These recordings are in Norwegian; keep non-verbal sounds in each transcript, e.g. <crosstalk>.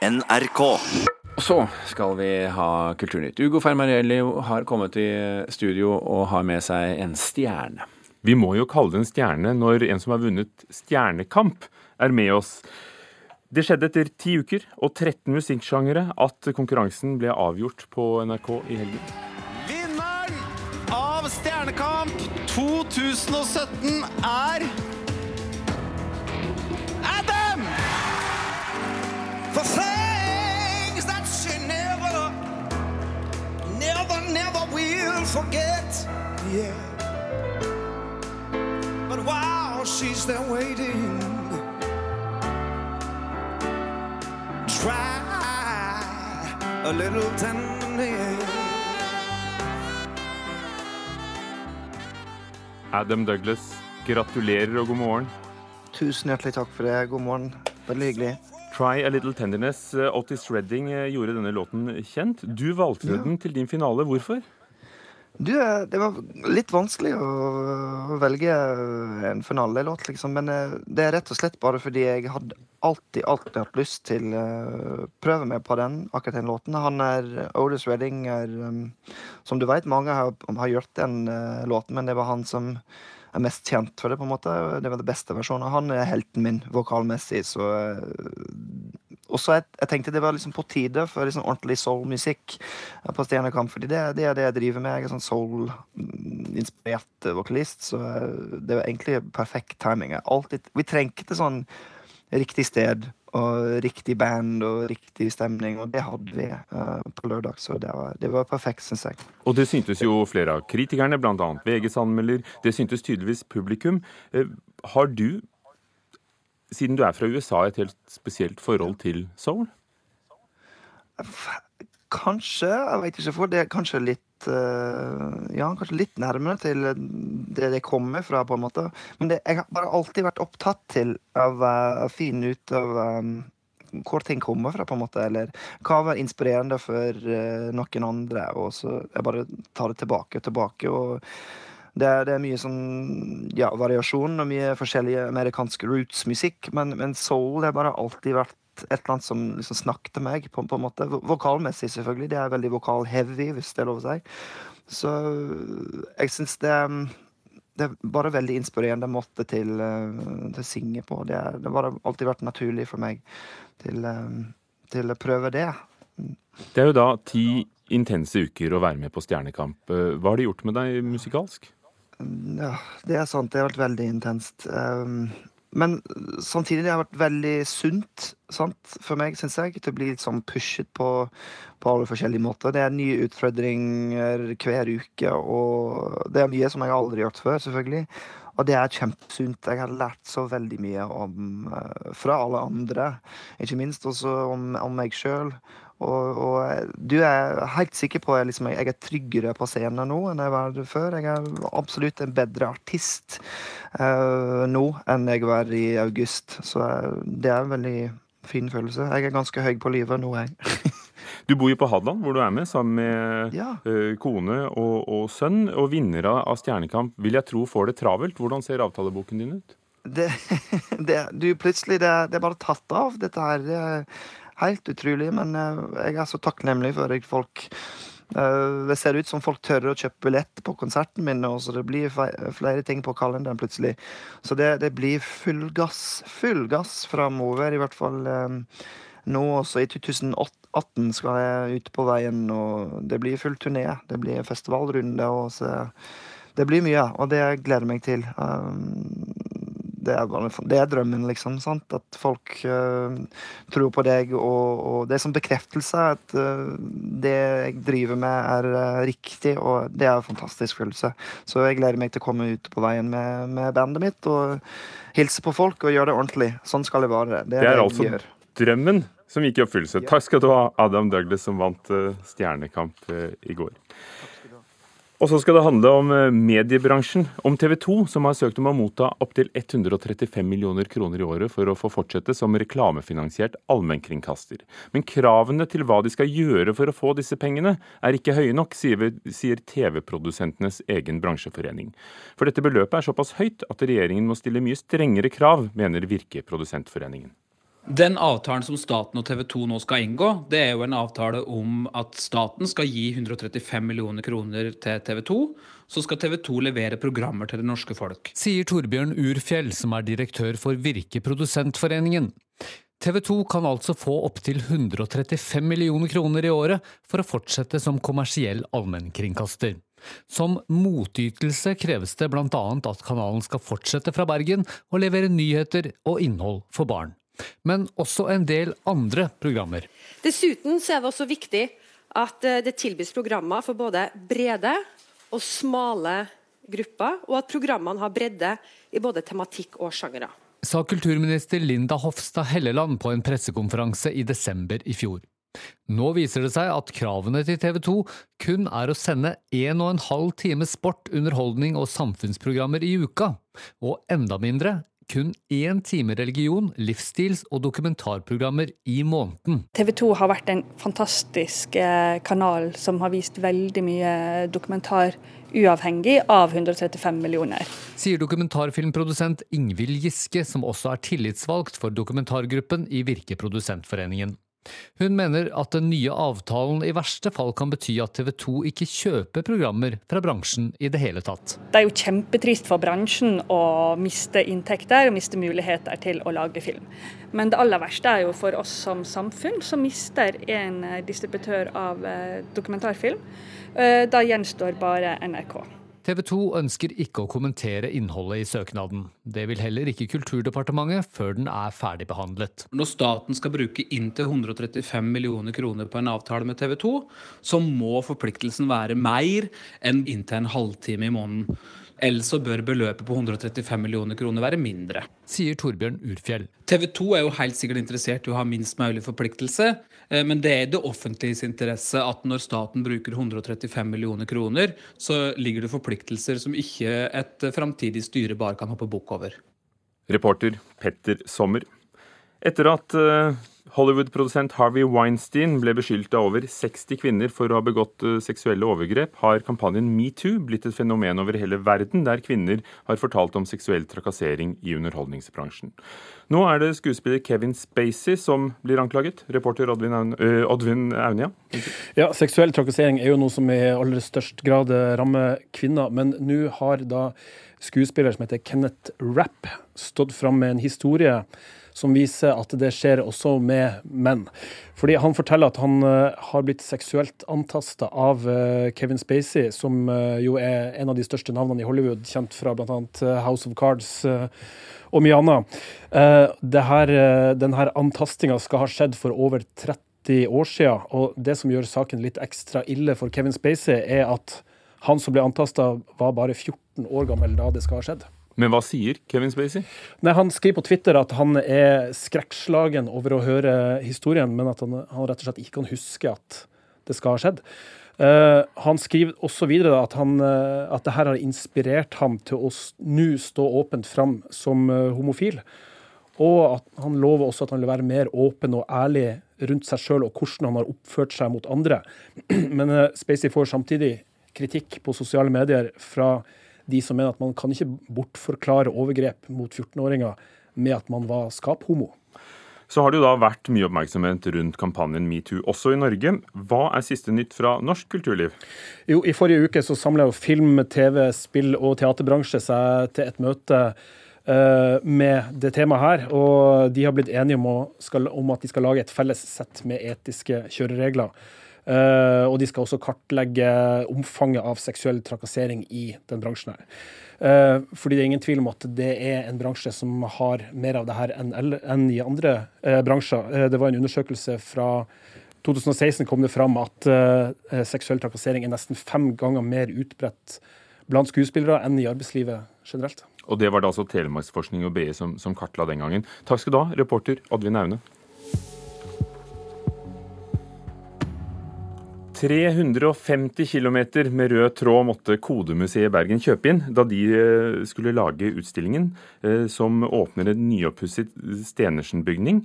NRK. Og så skal vi ha Kulturnytt. Ugo Fermarelli har kommet i studio og har med seg en stjerne. Vi må jo kalle det en stjerne når en som har vunnet Stjernekamp, er med oss. Det skjedde etter ti uker og 13 musikksjangere at konkurransen ble avgjort på NRK i helgen. Vinneren av Stjernekamp 2017 er Adam Douglas, gratulerer og god morgen. Tusen hjertelig takk for det. God morgen. Veldig hyggelig. Try a Little Tenderness. Otis Redding eh, gjorde denne låten kjent. Du valgte den til din finale. Hvorfor? Du, eh, det var litt vanskelig å velge en finalelåt, liksom. Men eh, det er rett og slett bare fordi jeg hadde alltid, alltid hatt lyst til å prøve meg på den, akkurat den låten. Han er Otis Redding er, som du vet, mange har, har gjort den eh, låten, men det var han som er mest kjent for det, på en måte. Det var den beste versjonen. Han er helten min vokalmessig, så eh, Og så jeg, jeg tenkte det var liksom på tide for liksom ordentlig soul-musikk på Stjernekamp, fordi det, det er det jeg driver med. Jeg er sånn soul-inspirert vokalist, så det var egentlig perfekt timing. Jeg alltid, vi trengte sånn riktig sted og riktig band og riktig stemning, og det hadde vi uh, på lørdag, så det var, det var perfekt, syns jeg. Og det syntes jo flere av kritikerne, bl.a. VGs anmelder. Det syntes tydeligvis publikum. Uh, Har du, siden du er fra USA, et helt spesielt forhold til soul? Kanskje, jeg vet ikke for det er kanskje litt eh, Ja, kanskje litt nærmere til det det kommer fra, på en måte. Men det, jeg har bare alltid vært opptatt til av å finne ut av um, hvor ting kommer fra, på en måte. Eller hva var inspirerende for uh, noen andre. Og så jeg bare tar det tilbake og tilbake. og det er, det er mye sånn ja, variasjon og mye forskjellig amerikansk roots-musikk, men, men soul har bare alltid vært et eller annet som liksom snakket meg, på, på en måte. Vokalmessig, selvfølgelig. Det er veldig vokal-heavy, hvis det er lov å si. Så jeg syns det det er bare veldig inspirerende måte til, eh, å synge på. Det har bare alltid vært naturlig for meg til, eh, til å prøve det. Det er jo da ti intense uker å være med på Stjernekamp. Eh, Hva har det gjort med deg musikalsk? Ja, det er sant. Det har vært veldig intenst. Um, men samtidig det har vært veldig sunt sant, for meg, syns jeg, til å bli litt sånn pushet på, på alle forskjellige måter. Det er nye utfordringer hver uke, og det er mye som jeg aldri har gjort før, selvfølgelig. Og det er kjempesunt. Jeg har lært så veldig mye om, eh, fra alle andre, ikke minst også om, om meg sjøl. Og, og du er helt sikker på at liksom, jeg er tryggere på scenen nå enn jeg var før. Jeg er absolutt en bedre artist uh, nå enn jeg var i august. Så uh, det er en veldig fin følelse. Jeg er ganske høy på livet nå, jeg. <laughs> Du bor jo på Hadeland, hvor du er med sammen med Ja. uh, kone og, og sønn. Og vinnere av Stjernekamp vil jeg tro får det travelt. Hvordan ser avtaleboken din ut? Det, <laughs> det, du, plutselig, det, det er bare tatt av, dette her. Helt utrolig, men eh, jeg er så takknemlig for at folk eh, Det ser ut som folk tør å kjøpe billett på konserten min, og så det blir flere ting på kalenderen plutselig. Så det, det blir full gass, full gass framover, i hvert fall eh, nå også. I 2018 skal jeg ut på veien, og det blir full turné. Det blir festivalrunde, og så Det blir mye, og det gleder jeg meg til. Det er, det er drømmen, liksom. sant? At folk uh, tror på deg, og, og det er som bekreftelse at uh, det jeg driver med, er eh, riktig, og det er en fantastisk følelse. Så jeg gleder meg til å komme ut på veien med, med bandet mitt og hilse på folk og gjøre det ordentlig. Sånn skal det være. Det Det er altså gjør. drømmen som gikk i oppfyllelse. Takk skal du ha, Adam Douglas, som vant Stjernekamp i går. Og så skal det handle om eh, mediebransjen. Om TV 2, som har søkt om å motta opptil 135 millioner kroner i året for å få fortsette som reklamefinansiert allmennkringkaster. Men kravene til hva de skal gjøre for å få disse pengene, er ikke høye nok, sier, TV-produsentenes egen bransjeforening. For dette beløpet er såpass høyt at regjeringen må stille mye strengere krav, mener Virke Produsentforeningen. Den avtalen som staten og TV 2 nå skal inngå, det er jo en avtale om at staten skal gi 135 millioner kroner til TV 2. Så skal TV 2 levere programmer til det norske folk. Sier Torbjørn Urfjell, som er direktør for Virke Produsentforeningen. TV 2 kan altså få opptil 135 millioner kroner i året for å fortsette som kommersiell allmennkringkaster. Som motytelse kreves det bl.a. at kanalen skal fortsette fra Bergen og levere nyheter og innhold for barn men også en del andre programmer. Dessuten er det også viktig at eh, det tilbys programmer for både brede og smale grupper, og at programmene har bredde i både tematikk og sjangere. Sa kulturminister Linda Hofstad Helleland på en pressekonferanse i desember i fjor. Nå viser det seg at kravene til TV 2 kun er å sende en og en halv time sport, underholdning og samfunnsprogrammer i uka, og enda mindre kun én time religion, livsstils- og dokumentarprogrammer i måneden. TV 2 har vært en fantastisk eh, kanal som har vist veldig mye dokumentar uavhengig av 135 millioner. Sier dokumentarfilmprodusent Ingvild Giske, som også er tillitsvalgt for dokumentargruppen i Virkeprodusentforeningen. Hun mener at den nye avtalen i verste fall kan bety at TV 2 ikke kjøper programmer fra bransjen i det hele tatt. Det er jo kjempetrist for bransjen å miste inntekter og miste muligheter til å lage film. Men det aller verste er jo for oss som samfunn, som mister en distributør av eh, dokumentarfilm. Eh, da gjenstår bare NRK. TV 2 ønsker ikke å kommentere innholdet i søknaden. Det vil heller ikke Kulturdepartementet før den er ferdigbehandlet. Når staten skal bruke inntil 135 millioner kroner på en avtale med TV 2, så må forpliktelsen være mer enn inntil en halvtime i måneden. Ellers så bør beløpet på 135 millioner kroner være mindre. Sier Torbjørn Urfjell. TV 2 er jo helt sikkert interessert i å ha minst mulig forpliktelse, eh, men det er det offentliges interesse at når staten bruker 135 millioner kroner, så ligger det forpliktelser som ikke et framtidig styre bare kan hoppe bukk over. Reporter Petter Sommer. Etter at eh, Hollywood-produsent Harvey Weinstein ble beskyldt av over 60 kvinner for å ha begått eh, seksuelle overgrep, har kampanjen Metoo blitt et fenomen over hele verden, der kvinner har fortalt om seksuell trakassering i underholdningsbransjen. Nå er det skuespiller Kevin Spacey som blir anklaget. Reporter Oddvin, Aunia. Ja, seksuell trakassering er jo noe som i aller størst grad rammer kvinner. Men nå har da skuespiller som heter Kenneth Rapp stått fram med en historie som viser at det skjer også med menn. Fordi Han forteller at han uh, har blitt seksuelt antasta av uh, Kevin Spacey, som uh, jo er en av de største navnene i Hollywood, kjent fra bl.a. House of Cards og mye annet. Denne antastinga skal ha skjedd for over 30 år siden, og det som gjør saken litt ekstra ille for Kevin Spacey, er at han som ble antasta, var bare 14 år gammel da det skal ha skjedd. Men hva sier Kevin Spacey? Nei, Han skriver på Twitter at han er skrekkslagen over å høre historien, men at han, han rett og slett ikke kan huske at det skal ha skjedd. Uh, han skriver også videre at, han, uh, at det har inspirert ham til å nå stå åpent fram som uh, homofil. Og at han lover også at han vil være mer åpen og ærlig rundt seg sjøl og hvordan han har oppført seg mot andre. <clears throat> Men Spacey får samtidig kritikk på sosiale medier fra de som mener at man kan ikke bortforklare overgrep mot 14-åringer med at man var skaphomo. Så har det jo da vært mye oppmerksomhet rundt kampanjen Metoo også i Norge. Hva er siste nytt fra norsk kulturliv? Jo, I forrige uke så samla film-, TV-, spill- og teaterbransje seg til et møte uh, med det temaet her. Og de har blitt enige om, å, skal, om at de skal lage et felles sett med etiske kjøreregler. Uh, og de skal også kartlegge omfanget av seksuell trakassering i den bransjen. her. Uh, fordi det er ingen tvil om at det er en bransje som har mer av det her enn, i andre uh, bransjer. det var en undersøkelse fra 2016 kom det fram at seksuell trakassering er nesten fem ganger mer utbredt blant skuespillere enn i arbeidslivet generelt. Og det var det altså Telemarksforskning og BI som, som kartla den gangen. Takk skal du ha, reporter Oddvin Aune. 350 km med rød tråd måtte Kodemuseet i Bergen kjøpe inn da de eh, skulle lage utstillingen eh, som åpner en nyoppusset Stenersen-bygning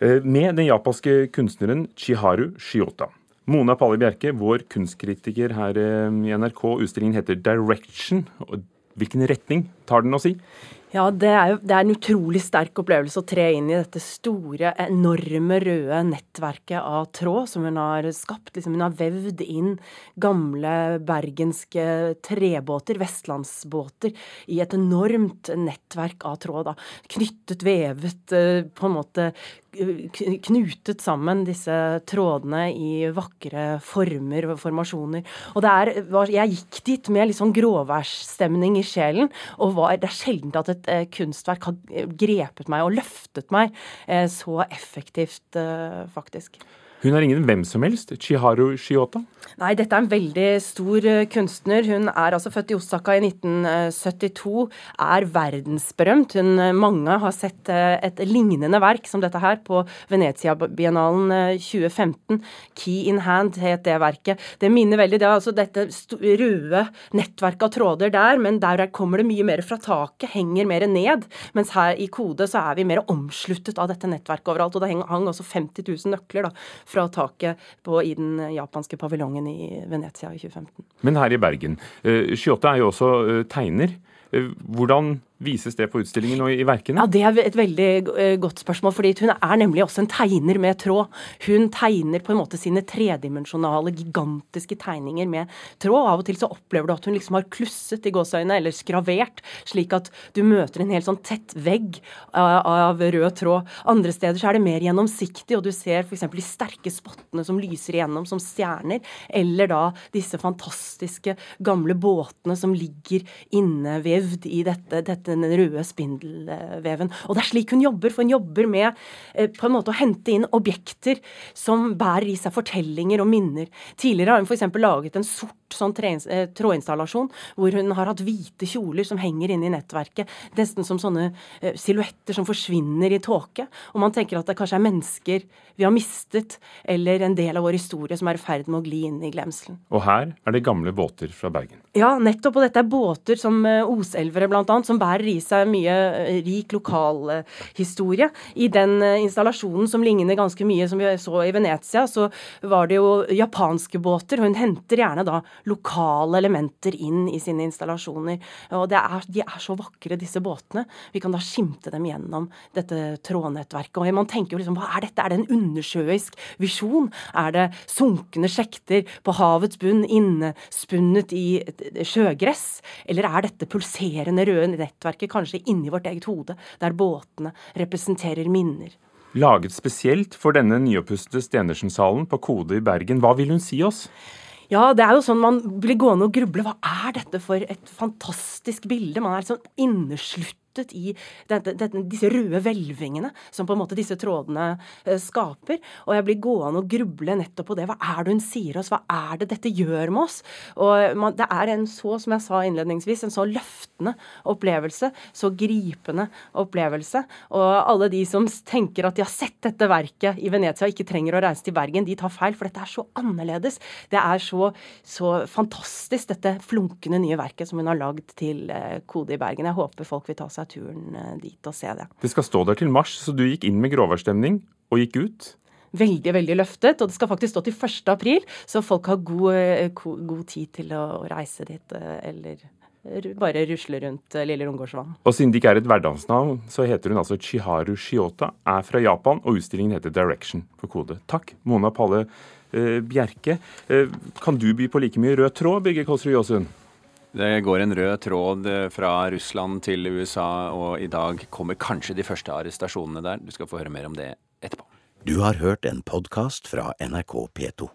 eh, med den japanske kunstneren Chiharu Shiota. Mona Palle Bjerke, vår kunstkritiker her i NRK. Utstillingen heter 'Direction'. Hvilken retning tar den å si? Ja, det er, jo, det er en utrolig sterk opplevelse å tre inn i dette store, enorme røde nettverket av tråd som hun har skapt. Liksom, hun har vevd inn gamle bergenske trebåter, vestlandsbåter, i et enormt nettverk av tråd. Da. Knyttet, vevet, eh, på en måte knutet sammen disse trådene i vakre former og formasjoner. Og er, Jeg gikk dit med litt sånn gråværsstemning i sjelen. og var, Det er sjelden at et eh, kunstverk har grepet meg og løftet meg eh, så effektivt, eh, faktisk. Hun er ingen hvem som helst. Chiharu Shiota? Nei, dette er en veldig stor uh, kunstner. Hun er altså født i Osaka i 1972. Er verdensberømt. Hun, uh, mange har sett et lignende verk som dette her på Venezia-biennalen 2015. 'Key in Hand' het det verket. Det minner veldig det er altså dette røde nettverket av tråder der, men der kommer det mye mer fra taket, henger mer ned. Mens her i Kode så er vi mer omsluttet av dette nettverket overalt. Og det hang også 50 000 nøkler da, fra taket på, i den japanske paviljongen i Venezia i 2015. Men her i Bergen. Uh, Shiota er jo også uh, tegner. Uh, hvordan Vises det på utstillingen og i verkene? Ja, Det er et veldig eh, godt spørsmål. fordi Hun er nemlig også en tegner med tråd. Hun tegner på en måte sine tredimensjonale, gigantiske tegninger med tråd. Av og til så opplever du at hun liksom har klusset i gåseøynene, eller skravert, slik at du møter en helt sånn tett vegg av rød tråd. Andre steder så er det mer gjennomsiktig, og du ser f.eks. de sterke spottene som lyser igjennom som stjerner. Eller da disse fantastiske gamle båtene som ligger innevevd i dette, dette den røde spindelveven. Og det er slik hun jobber, for hun jobber med eh, på en måte å hente inn objekter som bærer i seg fortellinger og minner. Tidligere har hun f.eks. laget en sort sånn eh, trådinstallasjon hvor hun har hatt hvite kjoler som henger inne i nettverket, nesten som sånne eh, silhuetter som forsvinner i tåke. Og man tenker at det kanskje er mennesker vi har mistet, eller en del av vår historie som er i ferd med å gli inn i glemselen. Og her er det gamle båter fra Bergen. Ja, nettopp. Og dette er båter som Oselvere bl.a., som bærer i seg mye rik lokalhistorie. I den installasjonen som ligner ganske mye som vi så i Venezia, så var det jo japanske båter. Hun henter gjerne da lokale elementer inn i sine installasjoner. Og er, de er så vakre, disse båtene. Vi kan da skimte dem gjennom dette trådnettverket. Og man tenker jo liksom, hva er dette? Er det en undersjøisk visjon? Er det sunkne sjekter på havets bunn innespunnet i sjøgress? Eller er dette pulserende røde nettverket kanskje inni vårt eget hode, der båtene representerer minner? Laget spesielt for denne nyoppustede Stenersen-salen på Kode i Bergen. Hva vil hun si oss? Ja, det er jo sånn man blir gående og gruble. Hva er dette for et fantastisk bilde? Man er sånn inneslutt i dette, dette, disse røde hvelvingene som på en måte disse trådene eh, skaper. Og jeg blir gående og gruble nettopp på det. Hva er det hun sier oss? Hva er det dette gjør med oss? Og man, Det er en så, som jeg sa innledningsvis, en så løftende opplevelse. Så gripende opplevelse. Og alle de som tenker at de har sett dette verket i Venezia og ikke trenger å reise til Bergen, de tar feil, for dette er så annerledes. Det er så, så fantastisk, dette flunkende nye verket som hun har lagd til eh, Kode i Bergen. Jeg håper folk vil ta seg seg turen eh, dit og se det. Det skal stå der til mars, så du gikk inn med gråværstemning og gikk ut? Veldig, veldig løftet. Og det skal faktisk stå til 1. april, så folk har god, eh, god tid til å reise dit eh, eller bare rusle rundt Lille Rungårdsvann. Og siden det ikke er et hverdagsnavn, så heter hun altså Chiharu Shiota, er fra Japan, og utstillingen heter Direction på kode. Takk, Mona Palle eh, Bjerke. Eh, kan du by på like mye rød tråd, Birger Kåsrud Jåsund? Det går en rød tråd eh, fra Russland til USA, og i dag kommer kanskje de første arrestasjonene der. Du skal få høre mer om det etterpå. Du har hørt en podkast fra NRK P2.